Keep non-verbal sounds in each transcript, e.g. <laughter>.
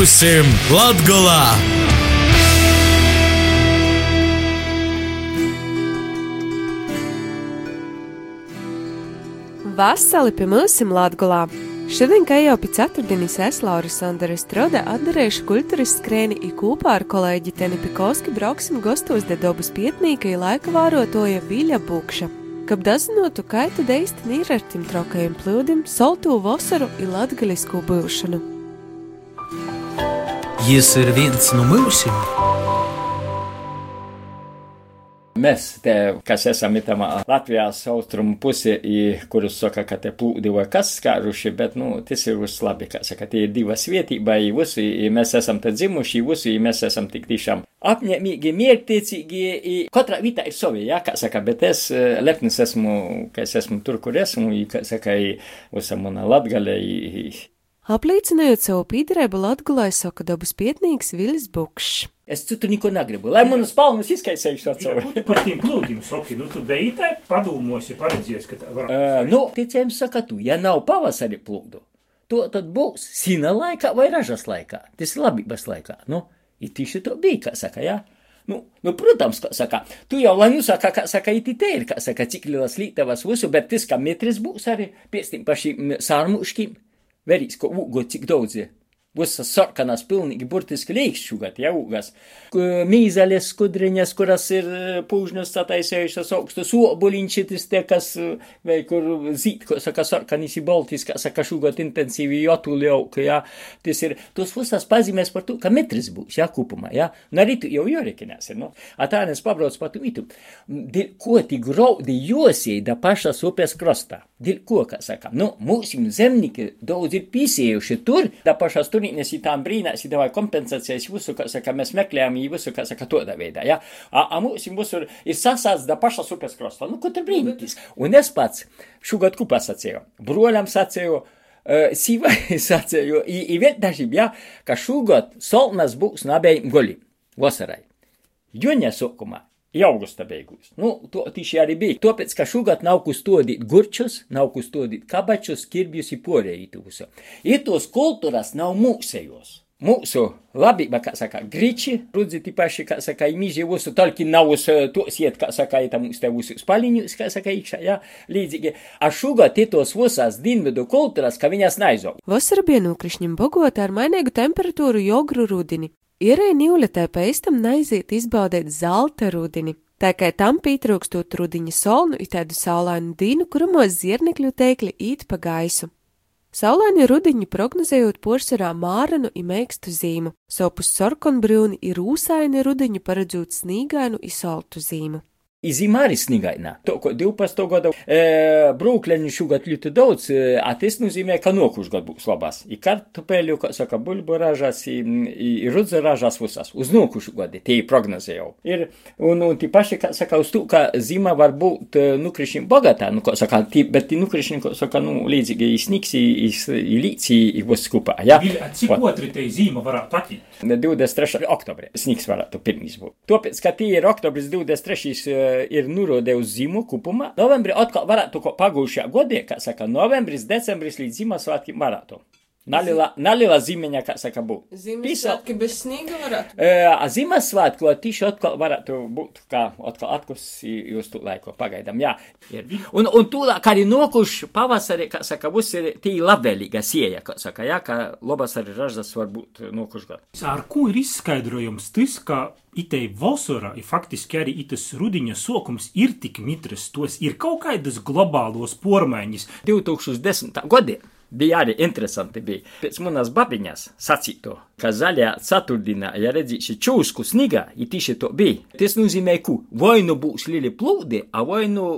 Būsim Latgolā! Vasali pie mums Latgolā! Šodien, kā jau pēc ceturtdienas, es Laura Sandra Strode atdarēšu kultūras skrēni i kopā ar kolēģi Teni Pikovski brauksim gostos de dobas pietnīka i laika vārotoja Viļa Bukša. Kab dazinotu, kā tad īsti ir ar tim trakajiem plūdim, soltū vasaru i latgalisku būšanu. Jis ir viens no mūsim! Mēs, te, kas esam itamā Latvijas austrumu pusē, kurus saka, ka te plūdi vai kas skāruši, bet, nu, tas ir uz labi, kā saka, tie ir divas vietība, visi mēs esam te dzimuši, visi mēs esam tik tiešām apņēmīgi, miertiecīgi, katrā vietā ir savi, jā, kā saka, bet es lepnis esmu, ka es esmu tur, kur esmu, kā saka, visam mana latgale. Apliecinājot savu pīdrēbu Latgulai, saka dabas pietnīgs Vilis Bukšs. Es citu neko negribu, lai manas palmas izkaisējuši to savu. Par tiem plūdiem, Soki, nu tu beji tā padomos, ja paredzēs, ka tā var. Uh, nu, ticējums saka tu, ja nav pavasari plūdu, to tad būs sina laikā vai ražas laikā. Tas ir labības laikā, nu, ir tieši to bija, kā saka, jā. Nu, nu, protams, kā saka, tu jau lai nosaka, kā saka, it te ir, kā saka, cik lielas lītavas visu, bet tas, ka metris būs arī pēc tiem pašiem sārmuškiem, verīs, ko ūgo cik daudz ir. Visas sarkanas pilni burtis kleikščių gatjaugas. Myzelės skudrinės, kuras ir e, pūžnius sataisėjusios aukštus, uobulinčytis te, kas e, veikur zytko, saka sarkanis į baltis, kas saka šūgot intensyvijotų liaukai, ja. Tis ir tos visas pazymės par tu, kametris būs, ja, kupuma, ja. Narytų jau jo reikinės, nu. Atanės pabrauc patumytų. Dėl ko tik graudi juosiai da pašas upės krostą. Dėl ko, ką saka, nu, mūsų zemnikai daug ir pisėjuši tur, da pašas tur turnīnes, ja tām brīnās, ja vai kompensācijas visu, kā saka, mēs meklējam, ja visu, kā saka, tādā veidā, ja. A, a mums visur ir sasāds da pašas upes krostā. Nu, ko tur brīnītis? Un es pats šogad kupā sacīju, broļam sacīju, Uh, Sīvai <laughs> sacīju, i vēl dažiem, ja, ka šogad solnas būs nabējiem goli, vasarai. Jūņa sokumā I augusta beigās. Nu, to tieši arī bija. Tāpēc, ka šogad nav ko stodīt gurčus, nav ko stodīt kabačus, kirbjus un porēju visu. Ir tos kultūras nav mūsējos. Mūsu labība, kā saka, griči, rudzi ti paši, kā saka, imīži visu, talki nav uz tos iet, kā saka, it mums te visu spaliņus, kā saka, iekšā, jā, līdzīgi. A šogad tos visas dienvidu kultūras, ka viņas naizog. Vasara bija nokrišņiem Bogotā ar mainīgu temperatūru jogru rudini. Ierēja Nīletē pēc naiziet izbaudīt zelta rudini. Tā kā tam pietrūkstot rudiņa solnu, ir tādu saulainu dīnu, kurumos zirnekļu teikli īt pa gaisu. Saulaini rudiņu prognozējot porcelāna māranu un meikstu zīmu, sopus sarkanbrūni ir rūsaini rudiņu paredzot snīgainu un saltu zīmu. Zima arī snigaina. To, ko 12. gada e, brūkleņu šogad ļoti daudz, e, a tas nozīmē, ka nokuš gad būs labās. I kartupeļu, kā saka, buļbu ražās, i, i rudze ražās visas. Uz nokušu gadi, tie prognozē jau. Ir, un, un tie paši, kā saka, uz to, ka zima var būt nukrišņiem bogatā, nu, kā saka, tī, bet tie nukrišņi, kā saka, nu, līdzīgi i sniks, i, i, i līdz, i, i viss kopā, ja? Cik otri te zima varētu atīt? 23. oktobrī sniks varētu pirmīs būt. Tāpēc, ka tie ir oktobris 23 ir nurodē uz zimu kupumā. Novembrī atkal varētu pagūšajā godē, kā saka, novembris, decembris līdz Ziemassvētkiem varētu. Nalila, nalila zimeņa, kā saka, būt. Ziemassvētki bez sniega varētu? E, Ziemassvētku tīši atkal varētu būt, kā atkal atkusi uz tu laiku, pagaidām, jā. Ir. Un, un tūlāk arī nokuš pavasarī, kā saka, būs ir tī labvēlīga sieja, kā saka, jā, ka labas arī ražas var būt nokuš gadu. Ar ko ir izskaidrojums tas, ka itei vasara, ir faktiski arī itas rudiņa sokums ir tik mitras, tos ir kaut kādas globālos pormaiņas? 2010. gadiem bija arī interesanti. Bija. Pēc manas babiņas sacīto, ka zaļā ceturtdienā, ja redzēsi čūsku snigā, ir tieši to bija. Tas nozīmē, ka vai nu būs lieli plūdi, vai nu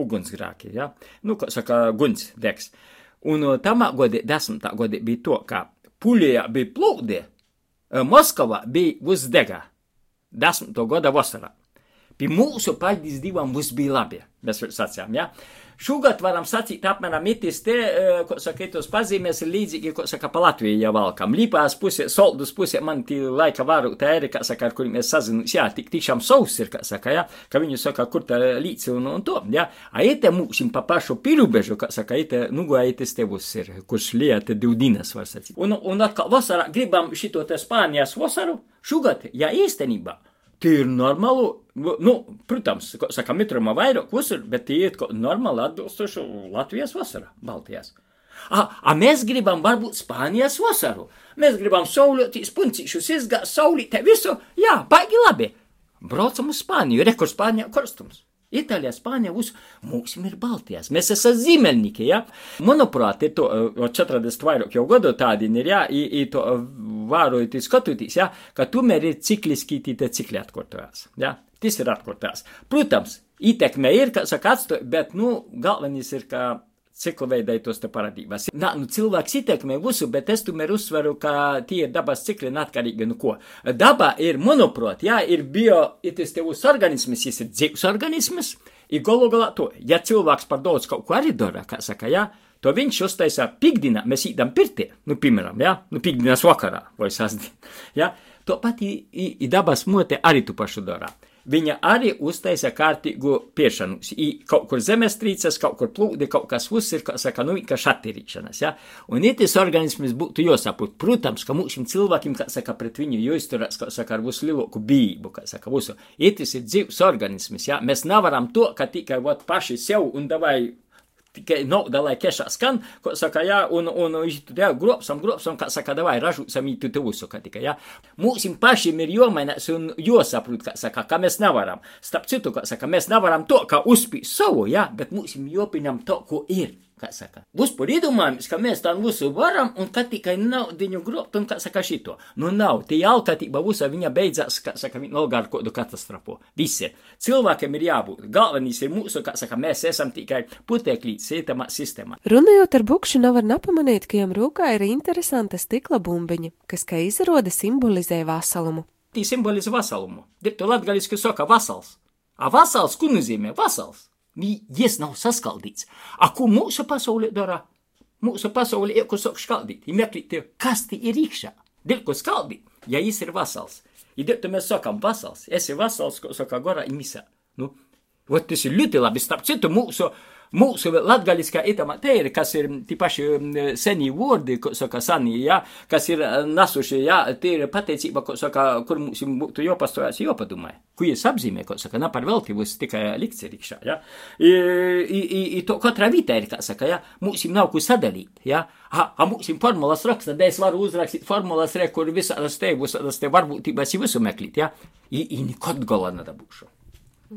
ugunsgrāki, ja? nu, kā saka, guns degs. Un tamā godē, desmitā godē bija to, ka Pulijā bija plūdi, Moskavā bija uzdega desmito gada vasarā. Pie mūsu paļģis divam būs bija labi, mēs sacījām, jā. Ja? Šogad varam sacīt apmēram itis te, eh, ko saka, tos pazīmēs ir līdzīgi, ko saka, pa Latviju jau valkam. Līpās pusē, soldus pusē, man tī laika varu tā ir, kā saka, ar kuriem mēs sazinās, jā, tik tiešām savs ir, kā saka, jā, ka viņi saka, kur tā līdzi un, un to, jā. A ite mūsim pa pašu pirubežu, kā saka, ite, nu, go itis tevus ir, kurš lieta divdinas, var sacīt. Un, un atkal vasarā gribam šito te Spānijas vasaru, šogad, jā, īstenībā. Ir normāli, nu, protams, saka, mitruma vairāk visur, bet tie ir normāli atbilstoši Latvijas vasarā, Baltijās. A, a mēs gribam varbūt Spānijas vasaru. Mēs gribam saulētīs puncīšus izgāt, saulītē visu, jā, baigi labi. Braucam uz Spāniju, rekur Spānijā karstums. Itālijā, Spānijā, uz mums ir Baltijas. Mēs esam zīmelnieki, ja? Manuprāt, ir to 40 vairāk jau gadu tādi ir, ja? I, i to vārojot skatoties, ja? ka tomēr ir cikliski tie cikli atkārtojās, ja? Tas ir atkārtojās. Protams, ietekme ir, kā saka, atstoja, bet, nu, galvenais ir, ka ciklu veidētos te parādībās. Nā, nu, cilvēks ietekmē visu, bet es tomēr uzsveru, ka tie ir dabas cikli neatkarīgi no ko. Daba ir, manuprāt, jā, ir bio, ir tas tevus organisms, jis ir dzīvs organisms, ir golu galā to, ja cilvēks par daudz kaut ko arī dara, kā saka, jā, to viņš uztaisā pikdienā, mēs īdam pirtī, nu, piemēram, jā, nu, pikdienas vakarā vai sasdien, <laughs> jā, to pat i, i, i dabas mote arī tu pašu dara viņa arī uztaisa kārtīgu piešanu. I kaut kur zemestrīces, kaut kur plūdi, kaut kas uz ir, kā saka, nu, vienkārši attīrīšanas, ja? Un itis organisms būtu jāsaprot. Protams, ka mūsim cilvēkiem, kā saka, pret viņu jāizturās, kā saka, ar visu lielāku bību, kā saka, visu. Itis ir dzīvs organisms, ja? Mēs nevaram to, ka tikai, vot, paši sev un davai tikai nauda, lai kešā skan, ko saka, jā, un, un, jā, grobsam, grobsam, kā saka, davai, ražūsam ītu tevusu, kā tikai, jā. Mūsim pašiem ir jomainās un josaprūt, kā saka, ka mēs nevaram. Starp citu, kā saka, mēs nevaram to, kā uzspīt savu, jā, bet mūsim jopiņam to, ko ir kā saka. Būs par iedomājumus, ka mēs tam visu varam, un ka tikai naudiņu grobt, un kā saka šito. Nu nav, tie alkatība visa viņa beidzās, kā saka, nolgā ar kādu katastrofu. Visi. Cilvēkiem ir jābūt. Galvenais ir mūsu, kā saka, mēs esam tikai puteklīts sietamā sistēmā. Runājot ar bukšu, nevar nepamanīt, ka jām rūkā ir interesanta stikla bumbiņa, kas, kā izrāda, simbolizē vasalumu. Tī simbolizē vasalumu. To latgaliski saka vasals. A vasals, ko nozīmē vasals? Jis nav saskaldīts. A, ko mūsu pasaulē dara? Mūsu pasaulē ir, ko sāk skaldīt. Ir meklīt, kas tie ir iekšā. Dēļ, ko skaldīt, ja jis ir vasals. Ir dēļ, mēs sakām vasals. Esi vasals, ko saka gorā imisa. Nu, ot, tas ir ļoti labi. Starp citu, mūsu mūsu latgaliskā itamā te ir, kas ir tie paši seni vārdi, ko saka sani, ja, kas ir nasuši, ja, tie ir pateicība, ko saka, kur mums būtu jopastojās, jopadomāja. Ko jūs apzīmē, ko saka, na par veltības tikai likts ir ikšā, ja. I, i, i, i to katrā vītā ir, kā saka, ja, mums nav ko sadalīt, ja. A, a mums formulas raksta, da es varu uzrakstīt formulas, re, kur visādas te, visādas te varbūtības visu meklīt, ja. I, i nekad galā nedabūšu.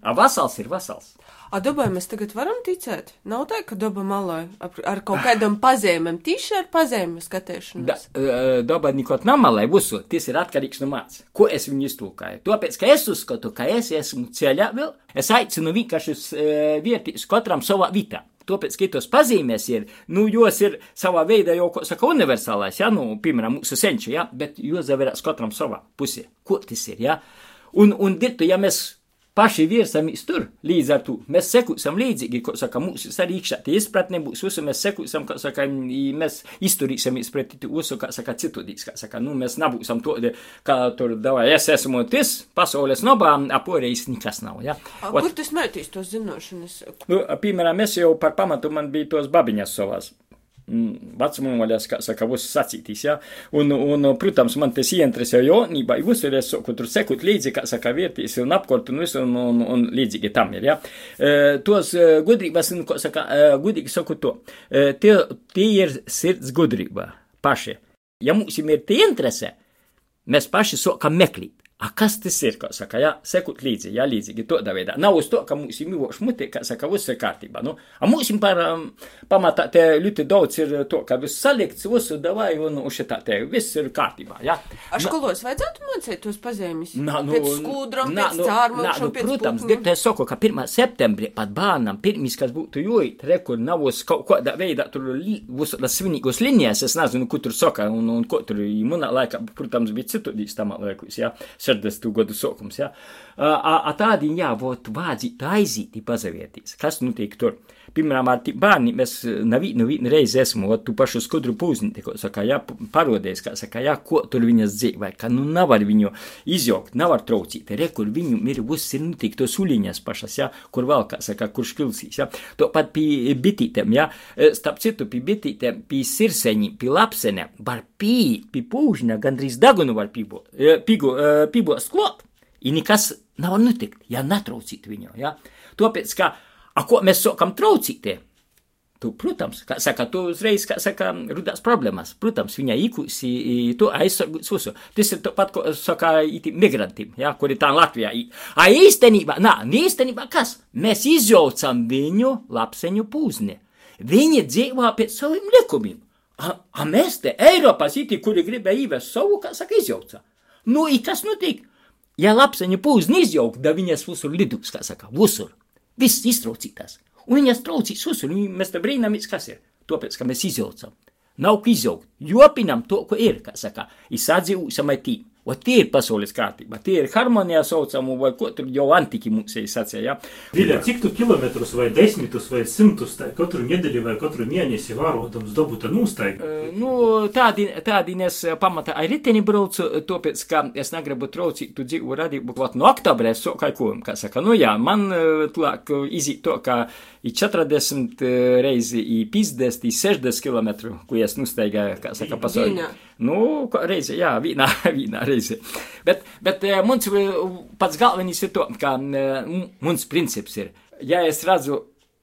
A vasals ir vasals. A dabai mēs tagad varam ticēt? Nav tā, ka daba malai ar, ar kaut kādam pazīmēm, tīši ar pazīmēm skatīšanos. Da, daba nekot nav malai, visu, tas ir atkarīgs no māc. Ko es viņu iztūkāju? Tāpēc, ka es uzskatu, ka es esmu ceļā vēl, es aicinu vienkārši uz uh, vietīs katram savā vietā. Tāpēc, ka tos pazīmēs ir, nu, jos ir savā veidā jau, ko saka, universālais, ja, nu, piemēram, mūsu senču, ja, bet jos zaverās katram savā pusē. Ko tas ir, ja? Un, un, dirtu, ja mēs paši virsamies tur, līdz ar to mēs sekūsim līdzīgi, ko saka, mūsu arī iekšā tie izpratne būs, visu mēs sekūsim, kā saka, mēs izturīsimies pret visu, kā saka, citudīs, kā saka, nu, mēs nebūsim to, kā tur, davai, es esmu tas, pasaules nobā, aporējis nekas nav, ja. A, Ot, kur tas mētīs tos zinošanas? Nu, piemēram, es jau par pamatu man bija tos babiņas savās vecumvaļas, kā saka, viss sacītīs, ja? Un, un, protams, man tas ieinteresēja jaunībā, visur es saku, tur sekot līdzi, kā saka, vērtīs un apkort un visu, un, un, un līdzīgi tam ir, ja? E, tos gudrības, un, ko saka, gudīgi saku to, e, tie, tie ir sirds gudrība paši. Ja mums ir tie interese, mēs paši sākam meklēt. A kas tas ir, kā saka, jā, sekot līdzi, jā, līdzīgi tādā veidā. Nav uz to, ka mums ir mīloši muti, kā saka, viss ir kārtībā. Nu, a mums par um, pamatā te ļoti daudz ir to, ka viss salikts, visu davai un šitā te viss ir kārtībā, jā. A školos vajadzētu mācīt tos pazīmes? Nā, nu, pēc skūdram, nā, pēc nu, cārmokšam, nā, nu, pēc protams, dirbt es saku, ka 1. septembrī pat bērnam pirmīs, kas būtu jūt, rekur nav uz kaut kādā veidā tur visu tas svinīgos linijas, es nezinu, kur tur saka, un, un ko tur, manā laikā, protams, bija citu dīs tamā laikus, jā. 60. gadu sākums. Ja? A, a tādi, jā, būtu vajadzīgi aiziet, pazavieties. Kas notiek tur? Piemēram, ar bērniem mēs nevienu reizi esmu, ot, tu pašu skudru pūzni, tikko saka, jā, parodies, kā saka, jā, ko tur viņas dzīvē, ka nu nevar viņu izjaukt, nevar traucīt, re, kur viņu ir viss ir notiek, to suliņas pašas, jā, kur vēl, kā saka, kurš kilsīs, jā. To pat pie bitītēm, jā, starp citu, pie bitītēm, pie sirseņi, pie lapsenēm, var pī, pie pūžņa, gandrīz dagunu var pībo, pīgo, pībo sklot, i nekas nav notikt, ja netraucīt viņu, jā. Tāpēc, ka, A ko mēs sākam traucīt? Tu, protams, kā saka, tu uzreiz, kā saka, rudās problēmas. Protams, viņa īkusi, to aizsargūt susu. Tas ir to pat, ko saka, iti migrantiem, ja, kuri tā Latvijā. A īstenībā, nā, īstenībā kas? Mēs izjaucam viņu lapseņu pūzni. Viņi dzīvo pēc saviem likumiem. A, a mēs te Eiropas iti, kuri gribēja īvest savu, kā saka, izjauca. Nu, i kas notiek? Ja lapseņu pūzni izjauk, da viņas visur lidus, kā saka, visur. Viss iztraucītās. Un viņas traucīs uzsver, un mēs te brīnamies, kas ir. Tāpēc, ka mēs izjaucam. Nav ko izjaukt. Jopinam to, ko ir, kā saka, izsadzīvusam ar tīm. O tie ir pasaules kārtība, tie ir harmonijā saucamu, vai ko tur jau antiki mums ir sacīja. Ja? Viļa, cik tu kilometrus vai desmitus vai simtus tā, katru nedēļu vai katru mēnesi vārotams dabūta nūstaiga? Uh, nu, tādi, tādi nes pamata ar riteni braucu, tāpēc, ka es negribu traucīt tu dzīvu radību, vat no oktobra es so kā ko, kā saka, nu jā, man tlāk izīt to, ka i 40 reizi, i 50, i 60 km, ko es nūstaigāju, kā saka, pasaulē. Nu, reizi, jā, vīnā, <laughs> vīnā reizi. Bet, bet mums pats galvenais ir to, ka mums princips ir, ja es redzu,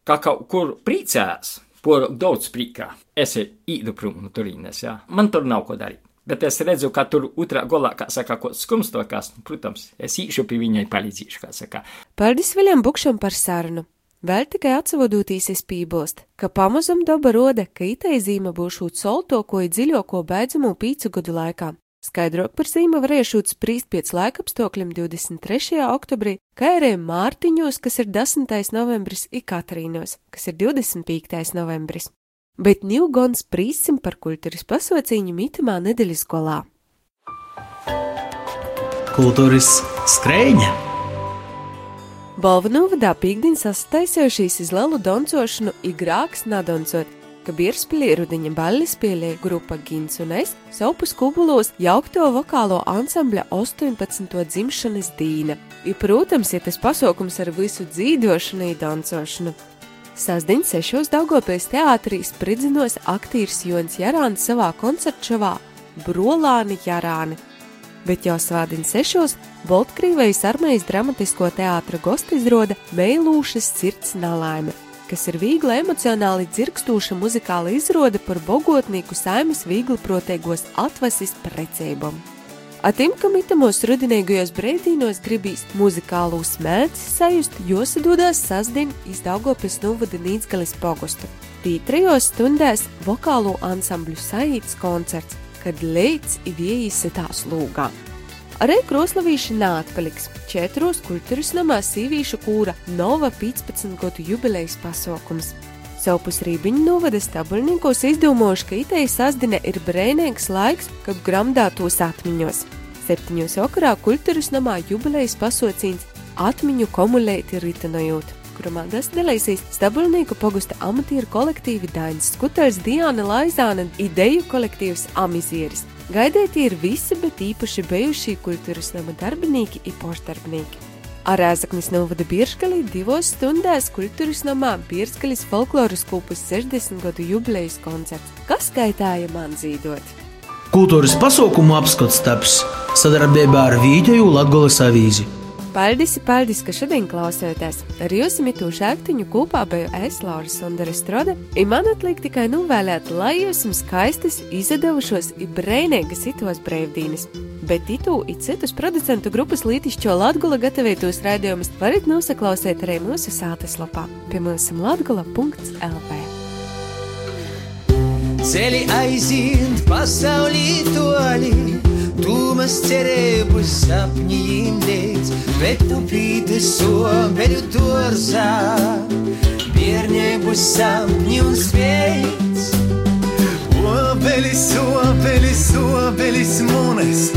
ka kaut kur priecājās, por daudz prīkā, es īdu prom no turīnes, jā. Man tur nav ko darīt. Bet es redzu, ka tur otrā golā, kā saka, kaut kas skumstokas, protams, es īšu pie viņai palīdzīšu, kā saka. Paldies Viljam Bukšam par sarunu. Vēl tikai atsavadūtīs es pībost, ka pamazam daba roda, ka itai zīme būšūt soltoko i dziļoko beidzamo pīcu gadu laikā. Skaidrāk par zīmu varēšu sprīst pēc laikapstākļiem 23. oktobrī, kā arī Mārtiņos, kas ir 10. novembris, un Katrīnos, kas ir 25. novembris. Bet niu gan sprīsim par kultūras pasauciņu mitamā nedēļas golā. Kultūras skrējņa! Balvanovadā pīkdiņ sastaisējušies iz lielu doncošanu i grāks nadoncot, ka Bierspilī rudiņa balli spēlēja grupa Gins un es saupus kubulos jaukto vokālo ansambļa 18. dzimšanas dīna. I, protams, ja tas pasaukums ar visu dzīdošanu i dancošanu. Sasdiņ sešos Daugopēs teātrī spridzinos aktīrs Jons Jarāns savā koncertšovā Brolāni Jarāni bet jau svādiņ sešos Baltkrievijas armijas dramatisko teātra gosti izroda Meilūšas sirds nalaime, kas ir viegli emocionāli dzirkstūša muzikāla izrāde par bogotnieku saimas viegli proteigos atvasis precībām. Atim, ka mitamos rudinīgajos brīdīnos gribīs muzikālu smēķi sajust, josadodās sasdien izdaugopis novada Nīcgalis pogostu. Tī trijos stundēs vokālo ansambļu saīts koncerts, kad līdz iviejas tās lūgā. Arī kroslavīši neatpaliks. Četros kultūras namā sīvīšu kūra Nova 15 gadu jubilejas pasaukums. Savpus Rībiņu novada stabulniekos izdomājuši, ka itēji sasdine ir brēnīgs laiks, kad gromdātos atmiņos. Septiņos vakarā kultūras namā jubilejas pasaucīns atmiņu kumulēti ritinojot kurā dalīsies Stabulnieku pogusta amatieru kolektīvi Dainis Skuters, Diana Laizāna, ideju kolektīvs Amizieris. Gaidēti ir visi, bet īpaši bijušie kultūras nama darbinieki un poštarbinieki. Arēzaknis novada Biržgalī divos stundās kultūras namā Biržgalis folkloras kūpas 60 gadu jubilejas koncerts, kas skaitāja man zīdot. Kultūras pasaukumu apskats taps sadarbībā ar Vīģeju Latgolas avīzi. Paldies, paldies, ka šodien klausāties. Ar jums mitu šāktiņu kopā biju es, Lauris Sondere Strode, un man atliek tikai novēlēt, lai jums skaistas, izdevušos un brēnīgas itos brīvdienas. Bet itu un citus producentu grupas lītišķo Latgula gatavītos raidījumus varat nosaklausīt arī mūsu sātes lapā pie mūsu latgula.lv. Ceļi aiziet pasaulī toļi, Tūmas cerības apņēmties, bet tupīti sobeļu torzā. Bērnības sapņi un spējas. Obelis, obelis, obelis mūnes,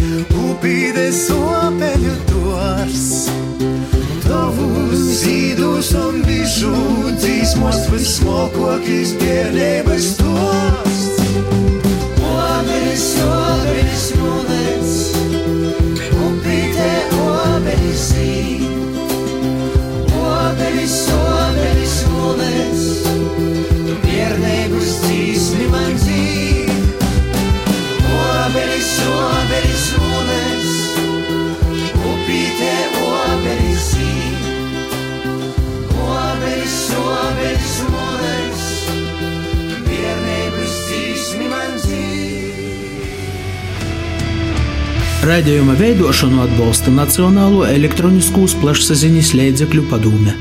upīdes sobeļu tors. Tavus zīdus un bišūtīs mūs vismokokīs bērnības tors. Raidījuma veidošanu atbalsta Nacionālo elektroniskos plašsaziņas līdzekļu padome.